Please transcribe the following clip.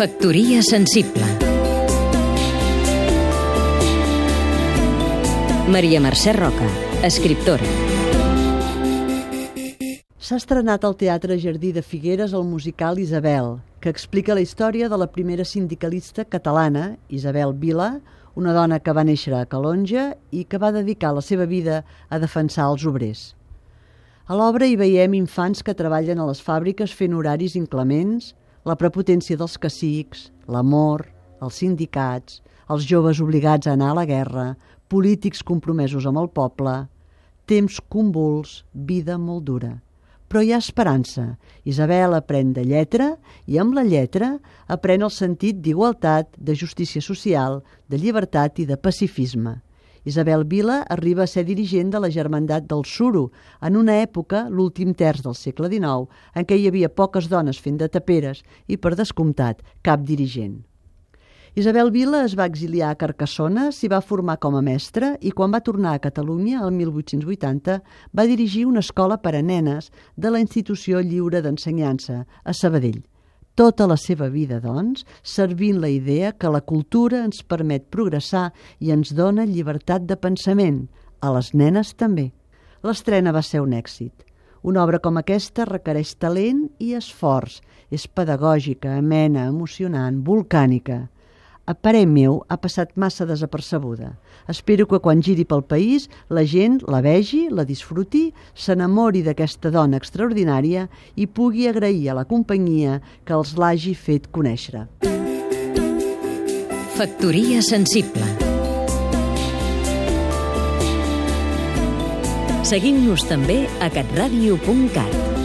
Factoria sensible Maria Mercè Roca, escriptora S'ha estrenat al Teatre Jardí de Figueres el musical Isabel, que explica la història de la primera sindicalista catalana, Isabel Vila, una dona que va néixer a Calonja i que va dedicar la seva vida a defensar els obrers. A l'obra hi veiem infants que treballen a les fàbriques fent horaris inclements, la prepotència dels cacics, l'amor, els sindicats, els joves obligats a anar a la guerra, polítics compromesos amb el poble, temps convuls, vida molt dura però hi ha esperança. Isabel aprèn de lletra i amb la lletra aprèn el sentit d'igualtat, de justícia social, de llibertat i de pacifisme. Isabel Vila arriba a ser dirigent de la Germandat del Suro, en una època, l'últim terç del segle XIX, en què hi havia poques dones fent de taperes i, per descomptat, cap dirigent. Isabel Vila es va exiliar a Carcassona, s'hi va formar com a mestra i quan va tornar a Catalunya, el 1880, va dirigir una escola per a nenes de la Institució Lliure d'Ensenyança, a Sabadell. Tota la seva vida, doncs, servint la idea que la cultura ens permet progressar i ens dona llibertat de pensament. A les nenes també. L'estrena va ser un èxit. Una obra com aquesta requereix talent i esforç. És pedagògica, amena, emocionant, volcànica a parer meu, ha passat massa desapercebuda. Espero que quan giri pel país la gent la vegi, la disfruti, s'enamori d'aquesta dona extraordinària i pugui agrair a la companyia que els l'hagi fet conèixer. Factoria sensible Seguim-nos també a catradio.cat